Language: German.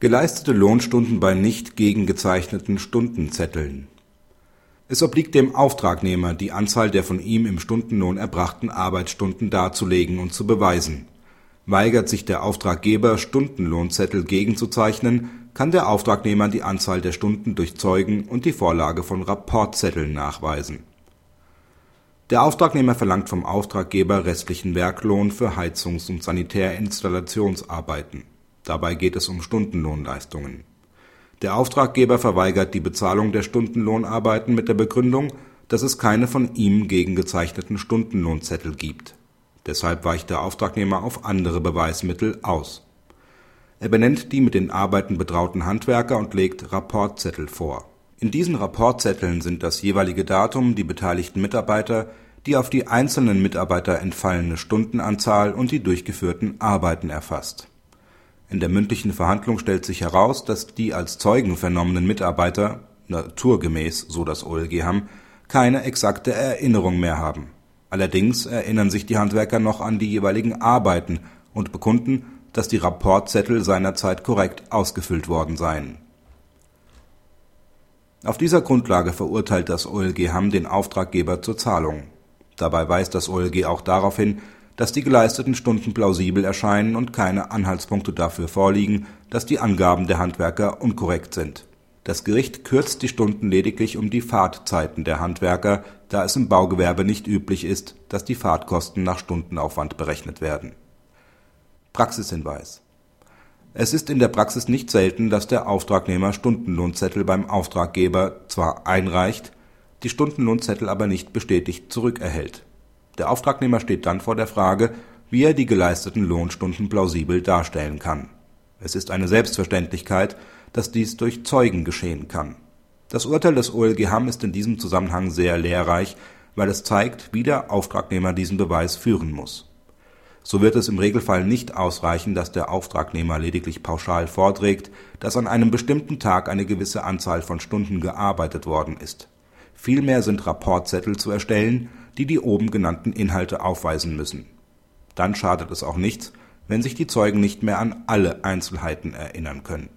Geleistete Lohnstunden bei nicht gegengezeichneten Stundenzetteln Es obliegt dem Auftragnehmer, die Anzahl der von ihm im Stundenlohn erbrachten Arbeitsstunden darzulegen und zu beweisen. Weigert sich der Auftraggeber, Stundenlohnzettel gegenzuzeichnen, kann der Auftragnehmer die Anzahl der Stunden durch Zeugen und die Vorlage von Rapportzetteln nachweisen. Der Auftragnehmer verlangt vom Auftraggeber restlichen Werklohn für Heizungs und Sanitärinstallationsarbeiten Dabei geht es um Stundenlohnleistungen. Der Auftraggeber verweigert die Bezahlung der Stundenlohnarbeiten mit der Begründung, dass es keine von ihm gegengezeichneten Stundenlohnzettel gibt. Deshalb weicht der Auftragnehmer auf andere Beweismittel aus. Er benennt die mit den Arbeiten betrauten Handwerker und legt Rapportzettel vor. In diesen Rapportzetteln sind das jeweilige Datum, die beteiligten Mitarbeiter, die auf die einzelnen Mitarbeiter entfallene Stundenanzahl und die durchgeführten Arbeiten erfasst in der mündlichen Verhandlung stellt sich heraus, dass die als Zeugen vernommenen Mitarbeiter naturgemäß, so das OLG keine exakte Erinnerung mehr haben. Allerdings erinnern sich die Handwerker noch an die jeweiligen Arbeiten und bekunden, dass die Rapportzettel seinerzeit korrekt ausgefüllt worden seien. Auf dieser Grundlage verurteilt das OLG Hamm den Auftraggeber zur Zahlung. Dabei weist das OLG auch darauf hin dass die geleisteten Stunden plausibel erscheinen und keine Anhaltspunkte dafür vorliegen, dass die Angaben der Handwerker unkorrekt sind. Das Gericht kürzt die Stunden lediglich um die Fahrtzeiten der Handwerker, da es im Baugewerbe nicht üblich ist, dass die Fahrtkosten nach Stundenaufwand berechnet werden. Praxishinweis Es ist in der Praxis nicht selten, dass der Auftragnehmer Stundenlohnzettel beim Auftraggeber zwar einreicht, die Stundenlohnzettel aber nicht bestätigt zurückerhält der Auftragnehmer steht dann vor der Frage, wie er die geleisteten Lohnstunden plausibel darstellen kann. Es ist eine Selbstverständlichkeit, dass dies durch Zeugen geschehen kann. Das Urteil des OLG Hamm ist in diesem Zusammenhang sehr lehrreich, weil es zeigt, wie der Auftragnehmer diesen Beweis führen muss. So wird es im Regelfall nicht ausreichen, dass der Auftragnehmer lediglich pauschal vorträgt, dass an einem bestimmten Tag eine gewisse Anzahl von Stunden gearbeitet worden ist. Vielmehr sind Rapportzettel zu erstellen, die die oben genannten Inhalte aufweisen müssen. Dann schadet es auch nichts, wenn sich die Zeugen nicht mehr an alle Einzelheiten erinnern können